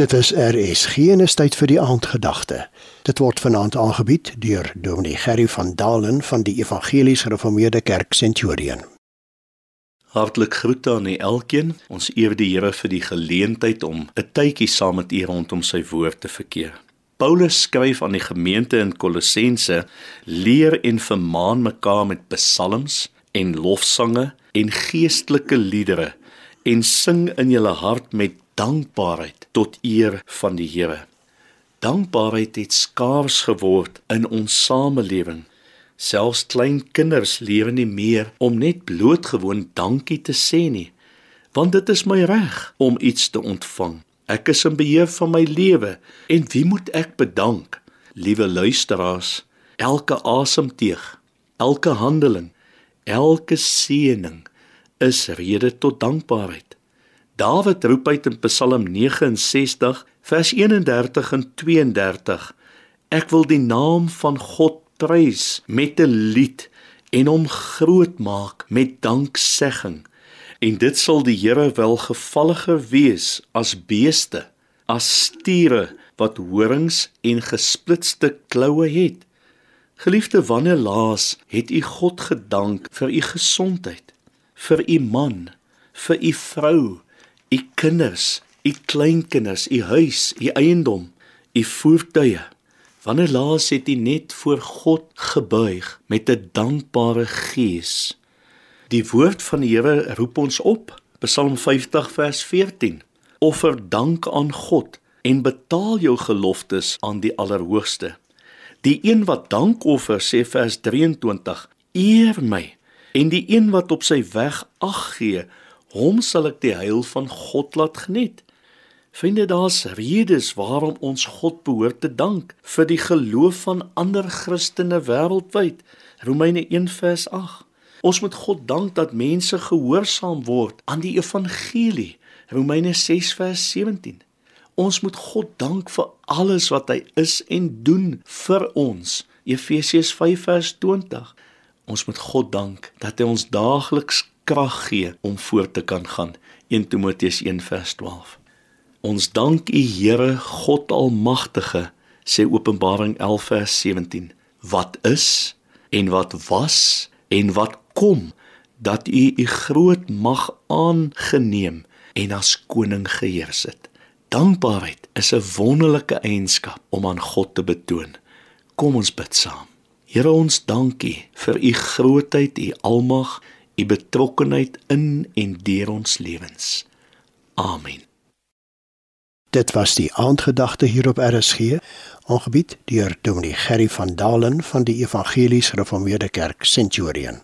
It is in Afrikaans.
Dit is RSG en is tyd vir die aandgedagte. Dit word vanaand aangebied deur Dominee Gerry van Dalen van die Evangelies Gereformeerde Kerk Centurion. Hartlik groete aan elkeen. Ons eer die Here vir die geleentheid om 'n tydjie saam met u rondom sy woord te verkeer. Paulus skryf aan die gemeente in Kolossense: "Leer en vermaan mekaar met psalms en lofsange en geestelike liedere en sing in julle hart met dankbaarheid tot eer van die Here. Dankbaarheid het skaars geword in ons samelewing. Selfs klein kinders leer nie meer om net blootgewoon dankie te sê nie, want dit is my reg om iets te ontvang. Ek is in beheer van my lewe en wie moet ek bedank? Liewe luisteraars, elke asemteug, elke handeling, elke seëning is rede tot dankbaarheid. Dawid roep uit in Psalm 69 vers 31 en 32: Ek wil die naam van God prys met 'n lied en hom groot maak met danksegging. En dit sal die Here wel gevalliger wees as beeste, as stiere wat horings en gesplitste kloue het. Geliefde, wanneer laas het u God gedank vir u gesondheid, vir u man, vir u vrou, u kinders, u kleinkinders, u huis, u eiendom, u voertuie. Wanneer laas het u net voor God gebuig met 'n dankbare gees? Die woord van die Here roep ons op. Psalm 50 vers 14. Offer dank aan God en betaal jou geloftes aan die Allerhoogste. Die een wat dank offer sê vers 23, eer my en die een wat op sy weg ag gee hom sal ek die heil van God laat geniet. Vriende, daar's redes waarom ons God behoort te dank vir die geloof van ander Christene wêreldwyd. Romeine 1:8. Ons moet God dank dat mense gehoorsaam word aan die evangelie. Romeine 6:17. Ons moet God dank vir alles wat hy is en doen vir ons. Efesiërs 5:20. Ons moet God dank dat hy ons daagliks krag gee om voort te kan gaan. 1 Timoteus 1:12. Ons dank U Here God Almagtige, sê Openbaring 11:17, wat is en wat was en wat kom dat U U groot mag aangeneem en as koning geheers het. Dankbaarheid is 'n wonderlike eienskap om aan God te betoon. Kom ons bid saam. Here ons dankie vir u grootheid, u almag, u betrokkenheid in en deur ons lewens. Amen. Dit was die aandgedagte hier op RSG, aangebied deur Dominee Gerry van Dalen van die Evangelies Gereformeerde Kerk Centurion.